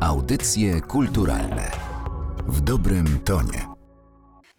Audycje kulturalne w dobrym tonie.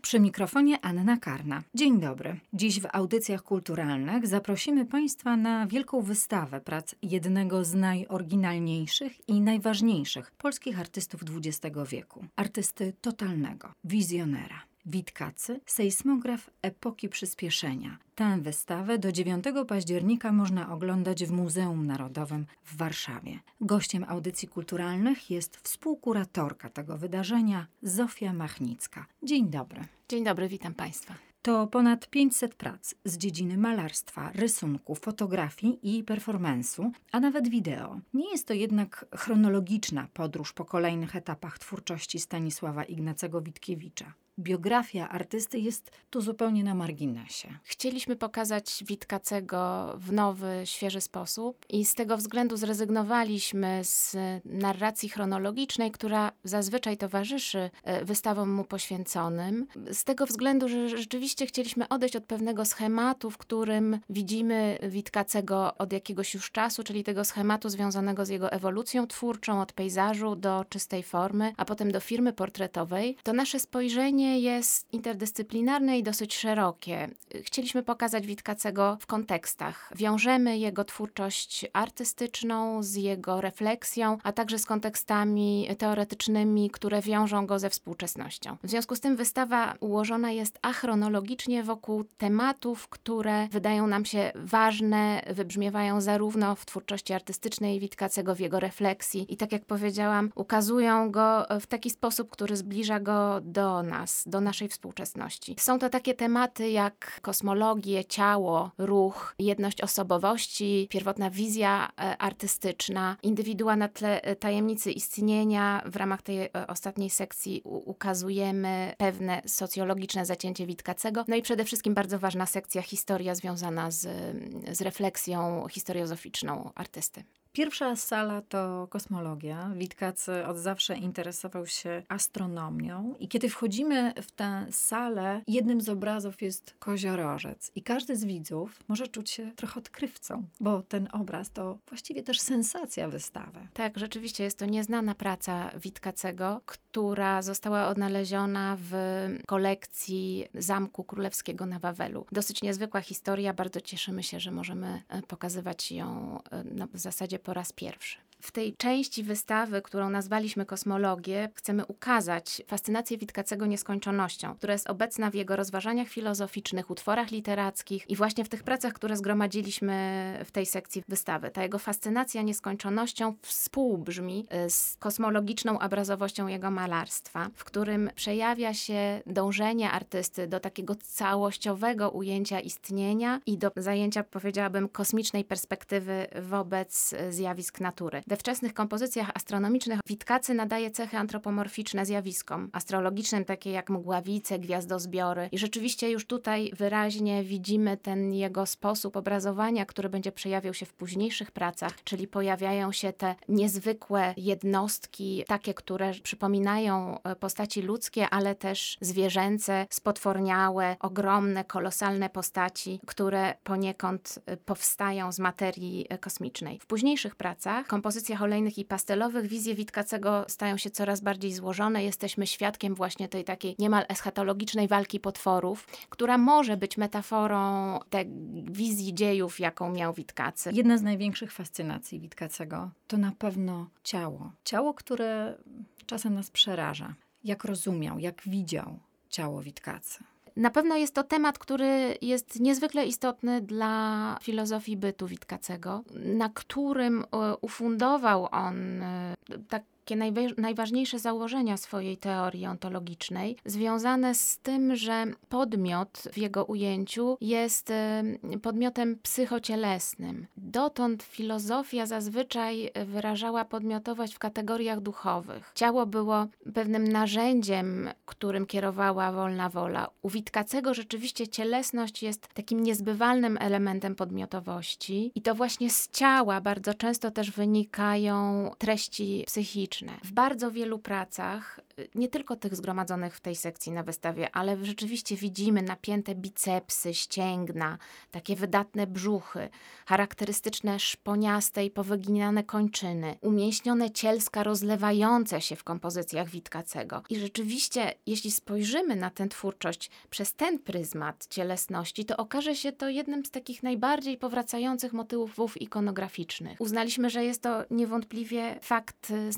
Przy mikrofonie Anna Karna. Dzień dobry. Dziś w audycjach kulturalnych zaprosimy Państwa na wielką wystawę prac jednego z najoryginalniejszych i najważniejszych polskich artystów XX wieku. Artysty totalnego, wizjonera. Witkacy, sejsmograf epoki przyspieszenia. Tę wystawę do 9 października można oglądać w Muzeum Narodowym w Warszawie. Gościem audycji kulturalnych jest współkuratorka tego wydarzenia Zofia Machnicka. Dzień dobry. Dzień dobry, witam Państwa. To ponad 500 prac z dziedziny malarstwa, rysunku, fotografii i performance'u, a nawet wideo. Nie jest to jednak chronologiczna podróż po kolejnych etapach twórczości Stanisława Ignacego Witkiewicza biografia artysty jest tu zupełnie na marginesie. Chcieliśmy pokazać Witkacego w nowy, świeży sposób i z tego względu zrezygnowaliśmy z narracji chronologicznej, która zazwyczaj towarzyszy e, wystawom mu poświęconym. Z tego względu, że rzeczywiście chcieliśmy odejść od pewnego schematu, w którym widzimy Witkacego od jakiegoś już czasu, czyli tego schematu związanego z jego ewolucją twórczą, od pejzażu do czystej formy, a potem do firmy portretowej. To nasze spojrzenie jest interdyscyplinarne i dosyć szerokie. Chcieliśmy pokazać Witkacego w kontekstach. Wiążemy jego twórczość artystyczną z jego refleksją, a także z kontekstami teoretycznymi, które wiążą go ze współczesnością. W związku z tym wystawa ułożona jest achronologicznie wokół tematów, które wydają nam się ważne, wybrzmiewają zarówno w twórczości artystycznej Witkacego, w jego refleksji i tak jak powiedziałam, ukazują go w taki sposób, który zbliża go do nas do naszej współczesności. Są to takie tematy jak kosmologię, ciało, ruch, jedność osobowości, pierwotna wizja e, artystyczna, indywidua na tle e, tajemnicy istnienia. W ramach tej e, ostatniej sekcji ukazujemy pewne socjologiczne zacięcie Witkacego. No i przede wszystkim bardzo ważna sekcja historia związana z, z refleksją historiozoficzną artysty. Pierwsza sala to kosmologia. Witkacy od zawsze interesował się astronomią i kiedy wchodzimy w tę salę, jednym z obrazów jest koziorożec i każdy z widzów może czuć się trochę odkrywcą, bo ten obraz to właściwie też sensacja wystawy. Tak, rzeczywiście jest to nieznana praca Witkacego, została odnaleziona w kolekcji Zamku Królewskiego na Wawelu. Dosyć niezwykła historia, bardzo cieszymy się, że możemy e, pokazywać ją e, no, w zasadzie po raz pierwszy. W tej części wystawy, którą nazwaliśmy Kosmologię, chcemy ukazać fascynację Witkacego nieskończonością, która jest obecna w jego rozważaniach filozoficznych, utworach literackich i właśnie w tych pracach, które zgromadziliśmy w tej sekcji wystawy. Ta jego fascynacja nieskończonością współbrzmi y, z kosmologiczną obrazowością jego malarstwa, w którym przejawia się dążenie artysty do takiego całościowego ujęcia istnienia i do zajęcia, powiedziałabym, kosmicznej perspektywy wobec zjawisk natury. We wczesnych kompozycjach astronomicznych Witkacy nadaje cechy antropomorficzne zjawiskom astrologicznym, takie jak mgławice, gwiazdozbiory. I rzeczywiście już tutaj wyraźnie widzimy ten jego sposób obrazowania, który będzie przejawiał się w późniejszych pracach, czyli pojawiają się te niezwykłe jednostki, takie, które przypominają e, postaci ludzkie, ale też zwierzęce, spotworniałe, ogromne, kolosalne postaci, które poniekąd e, powstają z materii e, kosmicznej. W późniejszych pracach, kompozycjach olejnych i pastelowych, wizje Witkacego stają się coraz bardziej złożone. Jesteśmy świadkiem właśnie tej takiej niemal eschatologicznej walki potworów, która może być metaforą tej wizji dziejów, jaką miał Witkacy. Jedna z największych fascynacji Witkacego to na pewno ciało. Ciało, które czasem nas przeraża. Jak rozumiał, jak widział ciało Witkacy. Na pewno jest to temat, który jest niezwykle istotny dla filozofii bytu Witkacego, na którym e, ufundował on e, tak takie najważniejsze założenia swojej teorii ontologicznej, związane z tym, że podmiot w jego ujęciu jest podmiotem psychocielesnym. Dotąd filozofia zazwyczaj wyrażała podmiotowość w kategoriach duchowych. Ciało było pewnym narzędziem, którym kierowała wolna wola. U Witkacego rzeczywiście cielesność jest takim niezbywalnym elementem podmiotowości i to właśnie z ciała bardzo często też wynikają treści psychiczne W bardzo wielu pracach, y, nie tylko tych zgromadzonych w tej sekcji na wystawie, ale rzeczywiście widzimy napięte bicepsy, ścięgna, takie wydatne brzuchy, charakterystyczne szponiaste i powyginane kończyny, umięśnione cielska rozlewające się w kompozycjach Witkacego. I rzeczywiście, jeśli spojrzymy na tę twórczość przez ten pryzmat cielesności, to okaże się to jednym z takich najbardziej powracających motywów ikonograficznych. Uznaliśmy, że jest to niewątpliwie fakt y,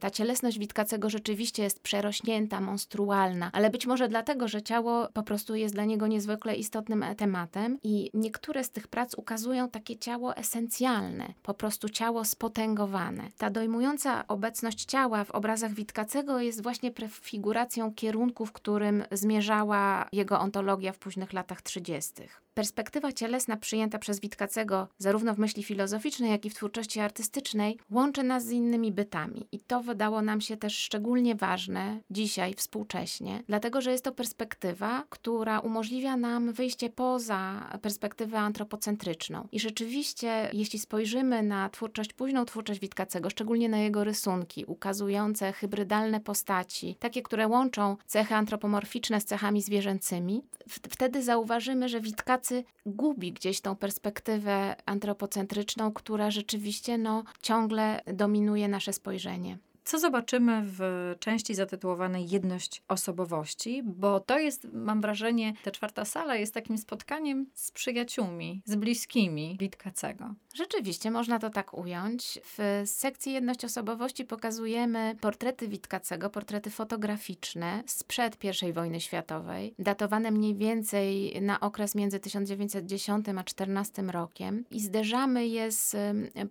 Ta cielesność Witkacego rzeczywiście jest przerośnięta, monstrualna, ale być może dlatego, że ciało po prostu jest dla niego niezwykle istotnym tematem i niektóre z tych prac ukazują takie ciało esencjalne, po prostu ciało spotęgowane. Ta dojmująca obecność ciała w obrazach Witkacego jest właśnie prefiguracją kierunku, w którym zmierzała jego ontologia w późnych latach 30. Perspektywa cielesna przyjęta przez Witkacego zarówno w myśli filozoficznej, jak i w twórczości artystycznej łączy nas z innymi bytami. I to wydało nam się też szczególnie ważne dzisiaj, współcześnie, dlatego że jest to perspektywa, która umożliwia nam wyjście poza perspektywę antropocentryczną. I rzeczywiście, jeśli spojrzymy na twórczość, późną twórczość Witkacego, szczególnie na jego rysunki, ukazujące hybrydalne postaci, takie, które łączą cechy antropomorficzne z cechami zwierzęcymi, wtedy zauważymy, że Witkacy gubi gdzieś tą perspektywę antropocentryczną, która rzeczywiście no, ciągle dominuje nasze spojrzenie. Co zobaczymy w części zatytułowanej Jedność osobowości, bo to jest, mam wrażenie, ta czwarta sala jest takim spotkaniem z przyjaciółmi, z bliskimi Witkacego. Rzeczywiście, można to tak ująć. W sekcji Jedność Osobowości pokazujemy portrety Witkacego, portrety fotograficzne sprzed I wojny światowej, datowane mniej więcej na okres między 1910 a 14 rokiem i zderzamy je z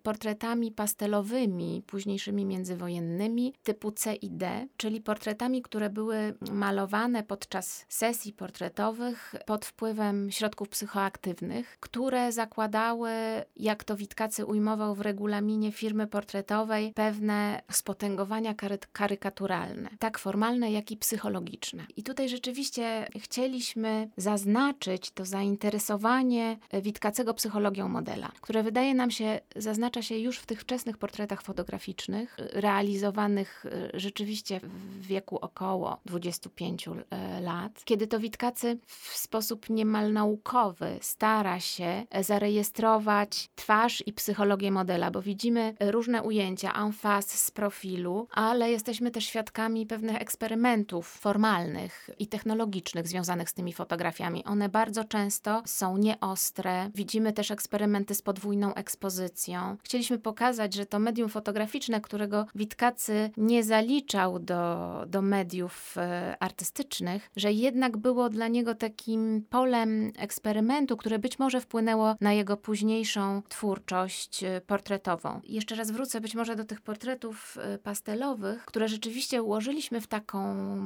portretami pastelowymi, późniejszymi międzywojennymi, typu C i D, czyli portretami, które były malowane podczas sesji portretowych pod wpływem środków psychoaktywnych, które zakładały, jak to Witkacy ujmował w regulaminie firmy portretowej pewne spotęgowania kary karykaturalne, tak formalne, jak i psychologiczne. I tutaj rzeczywiście chcieliśmy zaznaczyć to zainteresowanie Witkacego psychologią modela, które wydaje nam się, zaznacza się już w tych wczesnych portretach fotograficznych, realizowanych e, rzeczywiście w wieku około 25 e, lat, kiedy to Witkacy w sposób niemal naukowy stara się zarejestrować twarz i psychologię modela, bo widzimy różne ujęcia, amfas z profilu, ale jesteśmy też świadkami pewnych eksperymentów formalnych i technologicznych związanych z tymi fotografiami. One bardzo często są nieostre. Widzimy też eksperymenty z podwójną ekspozycją. Chcieliśmy pokazać, że to medium fotograficzne, którego Witkacy nie zaliczał do, do mediów e, artystycznych, że jednak było dla niego takim polem eksperymentu, które być może wpłynęło na jego późniejszą twórczość y, portretową. Jeszcze raz wrócę być może do tych portretów y, pastelowych, które rzeczywiście ułożyliśmy w taką,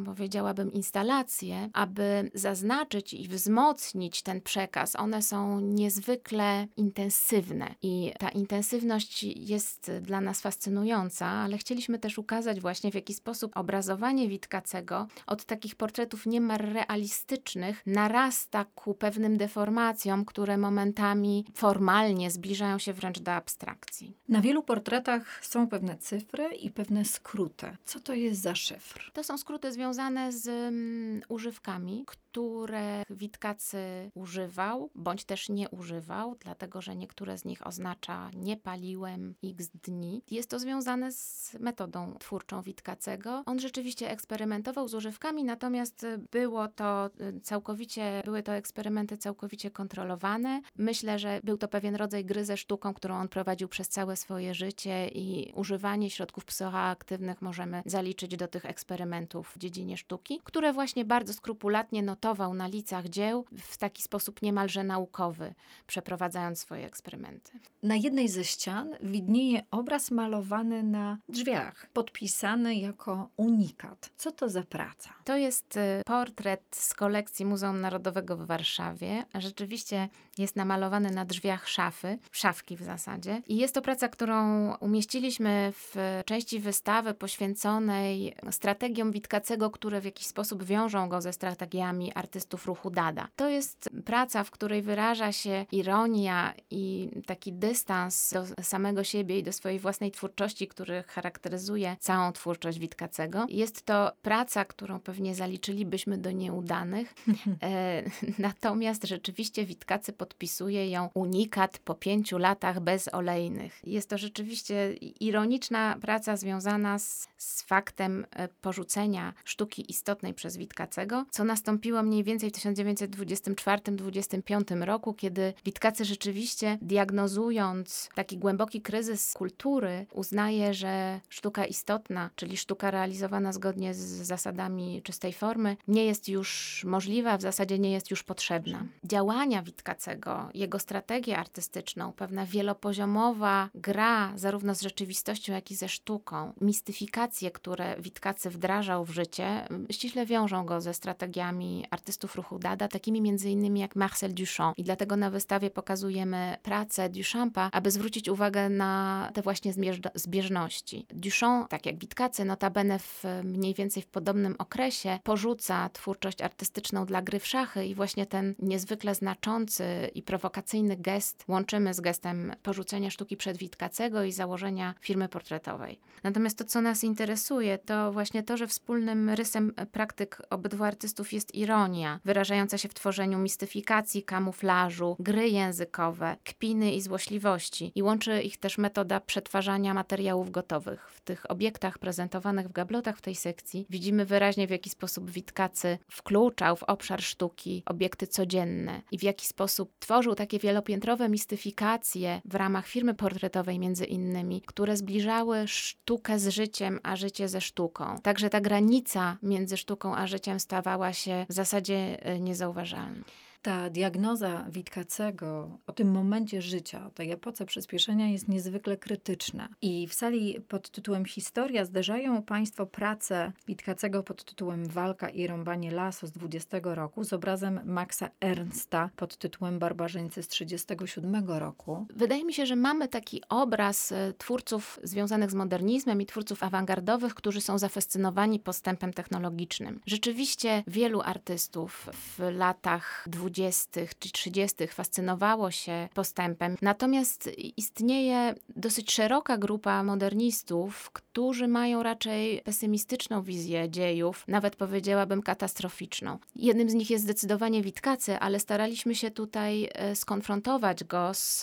powiedziałabym, instalację, aby zaznaczyć i wzmocnić ten przekaz. One są niezwykle intensywne i ta intensywność jest dla nas fascynująca, ale chcieliśmy też ukazać właśnie w jaki sposób obrazowanie Witkacego od takich portretów niemal realistycznych narasta ku pewnym deformacjom, które momentami formalnie zbliżają się wręcz do abstrakcji. Na wielu portretach są pewne cyfry i pewne skróty. Co to jest za szyfr? To są skróty związane z um, używkami, które Witkacy używał, bądź też nie używał, dlatego że niektóre z nich oznacza nie paliłem x dni. Jest to związane z metodą twórczą Witkacego. On rzeczywiście eksperymentował z używkami, natomiast było to y, całkowicie, były to eksperymenty całkowicie kontrolowane. Myślę, że był to pewien rodzaj gry ze sztuką, którą on prowadził przez całe swoje życie i używanie środków psychoaktywnych możemy zaliczyć do tych eksperymentów w dziedzinie sztuki, które właśnie bardzo skrupulatnie notował na licach dzieł w taki sposób niemalże naukowy, przeprowadzając swoje eksperymenty. Na jednej ze ścian widnieje obraz malowany na drzwiach, podpisany jako unikat. Co to za praca? To jest y, portret z kolekcji Muzeum Narodowego w Warszawie. Rzeczywiście jest namalowany na drzwiach szafy, szafki w zasadzie. I jest to praca, którą umieściliśmy w części wystawy poświęconej strategiom Witkacego, które w jakiś sposób wiążą go ze strategiami artystów ruchu Dada. To jest praca, w której wyraża się ironia i taki dystans do samego siebie i do swojej własnej twórczości, który charakteryzuje całą twórczość Witkacego. Jest to praca, którą pewnie zaliczylibyśmy do nieudanych, e, natomiast rzeczywiście Witkacy podpisuje ją unikat po pięciu latach bez olejnych. Jest to rzeczywiście ironiczna praca związana z, z faktem e, porzucenia sztuki istotnej przez Witkacego, co nastąpiło mniej więcej w 1924-25 roku, kiedy Witkacy rzeczywiście diagnozując taki głęboki kryzys kultury, uznaje, że sztuka istotna, czyli sztuka realizowana zgodnie z zasadami czystej formy, nie jest już możliwa, w zasadzie nie jest już potrzebna. Działania Witkacego, jego strategię artystyczną, pewna wielopoziomowa gra zarówno z rzeczywistością, jak i ze sztuką, mistyfikacje, które Witkacy wdrażał w życie, ściśle wiążą go ze strategiami artystów ruchu Dada, takimi między innymi jak Marcel Duchamp. I dlatego na wystawie pokazujemy pracę Duchampa, aby zwrócić uwagę na te właśnie zbieżności. Duchamp, tak jak Witkacy, notabene w mniej więcej w podobnym okresie, porzuca twórczość artystyczną dla gry w szachy i właśnie ten niezwykle znaczący i prowokacyjny gest łączymy z gestem porzucenia sztuki przed Witkacego i założenia firmy portretowej. Natomiast to, co nas interesuje, to właśnie to, że wspólnym rysem praktyk obydwu artystów jest ironia, wyrażająca się w tworzeniu mistyfikacji, kamuflażu, gry językowe, kpiny i złośliwości. I łączy ich też metoda przetwarzania materiałów gotowych. W tych obiektach prezentowanych w gablotach w tej sekcji widzimy wyraźnie, w jaki sposób Witkacy wkluczał w obszar sztuki obiekty codzienne i w jaki sposób tworzył takie wielopiętrowe mistyfikacje w ramach firmy portretowej między innymi, które zbliżały sztukę z życiem, a życie ze sztuką. Także ta granica między sztuką a życiem stawała się w zasadzie e, niezauważalna. Ta diagnoza Witkacego o tym momencie życia, o tej epoce przyspieszenia jest niezwykle krytyczna. I w sali pod tytułem Historia zderzają Państwo pracę Witkacego pod tytułem Walka i rąbanie lasu z 20 roku z obrazem Maxa Ernsta pod tytułem Barbarzyńcy z 37 roku. Wydaje mi się, że mamy taki obraz e, twórców związanych z modernizmem i twórców awangardowych, którzy są zafascynowani postępem technologicznym. Rzeczywiście wielu artystów w latach 20 20. czy 30. fascynowało się postępem. Natomiast istnieje dosyć szeroka grupa modernistów, którzy mają raczej pesymistyczną wizję dziejów, nawet powiedziałabym katastroficzną. Jednym z nich jest zdecydowanie Witkacy, ale staraliśmy się tutaj e, skonfrontować go z,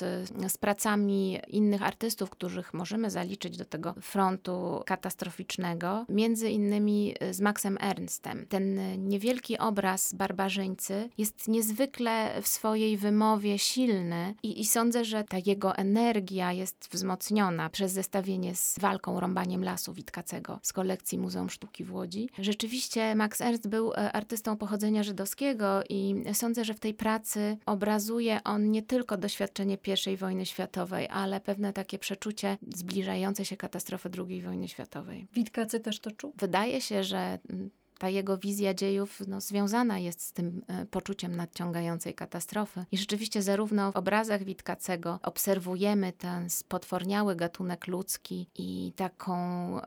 z pracami innych artystów, których możemy zaliczyć do tego frontu katastroficznego, między innymi z Maxem Ernstem. Ten niewielki obraz barbarzyńcy jest niezwykle niezwykle w swojej wymowie silny i, i sądzę, że ta jego energia jest wzmocniona przez zestawienie z walką rąbaniem lasu Witkacego z kolekcji Muzeum Sztuki w Łodzi. Rzeczywiście Max Ernst był e, artystą pochodzenia żydowskiego i sądzę, że w tej pracy obrazuje on nie tylko doświadczenie I wojny światowej, ale pewne takie przeczucie zbliżające się katastrofy II wojny światowej. Witkacy też to czuł? Wydaje się, że mm, ta jego wizja dziejów no, związana jest z tym e, poczuciem nadciągającej katastrofy. I rzeczywiście zarówno w obrazach Witkacego obserwujemy ten spotworniały gatunek ludzki i taką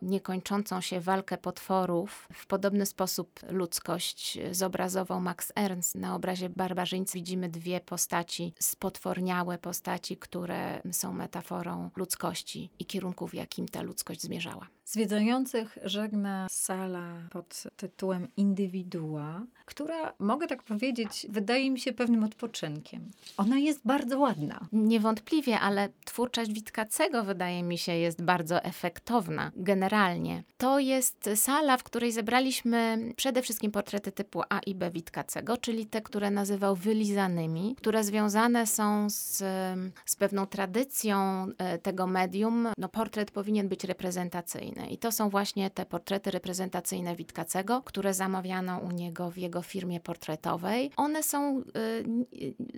niekończącą się walkę potworów. W podobny sposób ludzkość zobrazował Max Ernst. Na obrazie Barbarzyńcy widzimy dwie postaci, spotworniałe postaci, które są metaforą ludzkości i kierunku, w jakim ta ludzkość zmierzała. Zwiedzających żegna sala pod tytułem Indywidua, która, mogę tak powiedzieć, wydaje mi się pewnym odpoczynkiem. Ona jest bardzo ładna. Niewątpliwie, ale twórczość Witkacego wydaje mi się jest bardzo efektowna generalnie. To jest sala, w której zebraliśmy przede wszystkim portrety typu A i B Witkacego, czyli te, które nazywał wylizanymi, które związane są z, z pewną tradycją e, tego medium. No, portret powinien być reprezentacyjny. I to są właśnie te portrety reprezentacyjne Witkacego, które zamawiano u niego w jego firmie portretowej. One są y,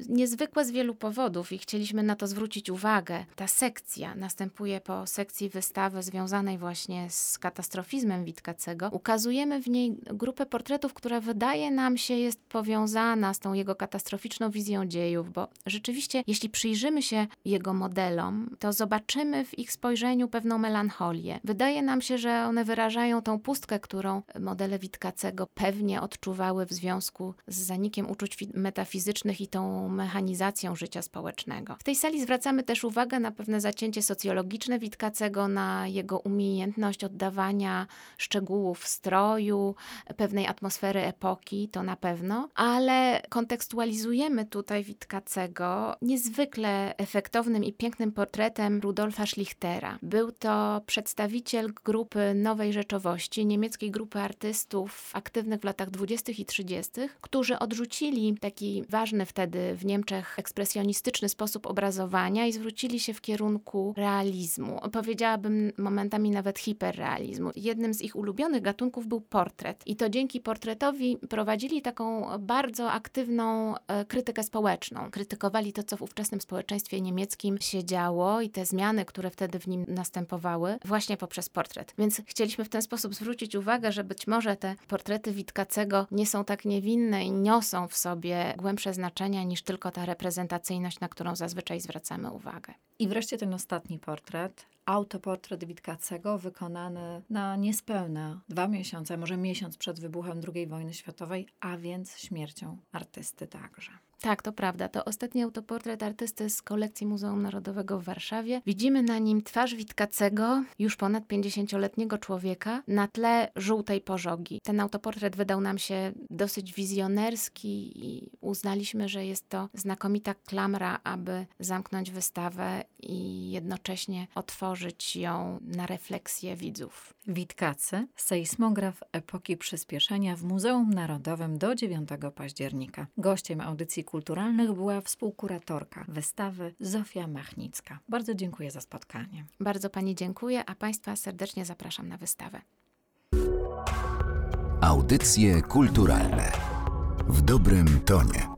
niezwykłe z wielu powodów i chcieliśmy na to zwrócić uwagę. Ta sekcja następuje po sekcji wystawy związanej właśnie z katastrofizmem Witkacego. Ukazujemy w niej grupę portretów, która wydaje nam się jest powiązana z tą jego katastroficzną wizją dziejów, bo rzeczywiście, jeśli przyjrzymy się jego modelom, to zobaczymy w ich spojrzeniu pewną melancholię. Wydaje nam się, że one wyrażają tą pustkę, którą modele Witkacego pewnie odczuwały w związku z zanikiem uczuć metafizycznych i tą mechanizacją życia społecznego. W tej sali zwracamy też uwagę na pewne zacięcie socjologiczne Witkacego, na jego umiejętność oddawania szczegółów stroju, pewnej atmosfery epoki, to na pewno, ale kontekstualizujemy tutaj Witkacego niezwykle efektownym i pięknym portretem Rudolfa Schlichtera. Był to przedstawiciel grupy Nowej Rzeczowości, niemieckiej grupy artystów aktywnych w latach 20. i 30., którzy odrzucili taki ważny wtedy w Niemczech ekspresjonistyczny sposób obrazowania i zwrócili się w kierunku realizmu. Powiedziałabym momentami nawet hiperrealizmu. Jednym z ich ulubionych gatunków był portret. I to dzięki portretowi prowadzili taką bardzo aktywną e, krytykę społeczną. Krytykowali to, co w ówczesnym społeczeństwie niemieckim się działo i te zmiany, które wtedy w nim następowały, właśnie poprzez portret. Więc chcieliśmy w ten sposób zwrócić uwagę, że być może te portrety Witkacego nie są tak niewinne i niosą w sobie głębsze znaczenia niż tylko ta reprezentacyjność, na którą zazwyczaj zwracamy uwagę. I wreszcie ten ostatni portret, autoportret Witkacego wykonany na niespełna dwa miesiące, może miesiąc przed wybuchem II wojny światowej, a więc śmiercią artysty także. Tak, to prawda. To ostatni autoportret artysty z kolekcji Muzeum Narodowego w Warszawie. Widzimy na nim twarz Witkacego, już ponad 50-letniego człowieka, na tle żółtej pożogi. Ten autoportret wydał nam się dosyć wizjonerski i uznaliśmy, że jest to znakomita klamra, aby zamknąć wystawę i jednocześnie otworzyć ją na refleksję widzów. Witkacy, sejsmograf epoki przyspieszenia w Muzeum Narodowym do 9 października. Gościem audycji kulturalnych była współkuratorka wystawy Zofia Machnicka. Bardzo dziękuję za spotkanie. Bardzo Pani dziękuję, a Państwa serdecznie zapraszam na wystawę. Audycje kulturalne w dobrym tonie.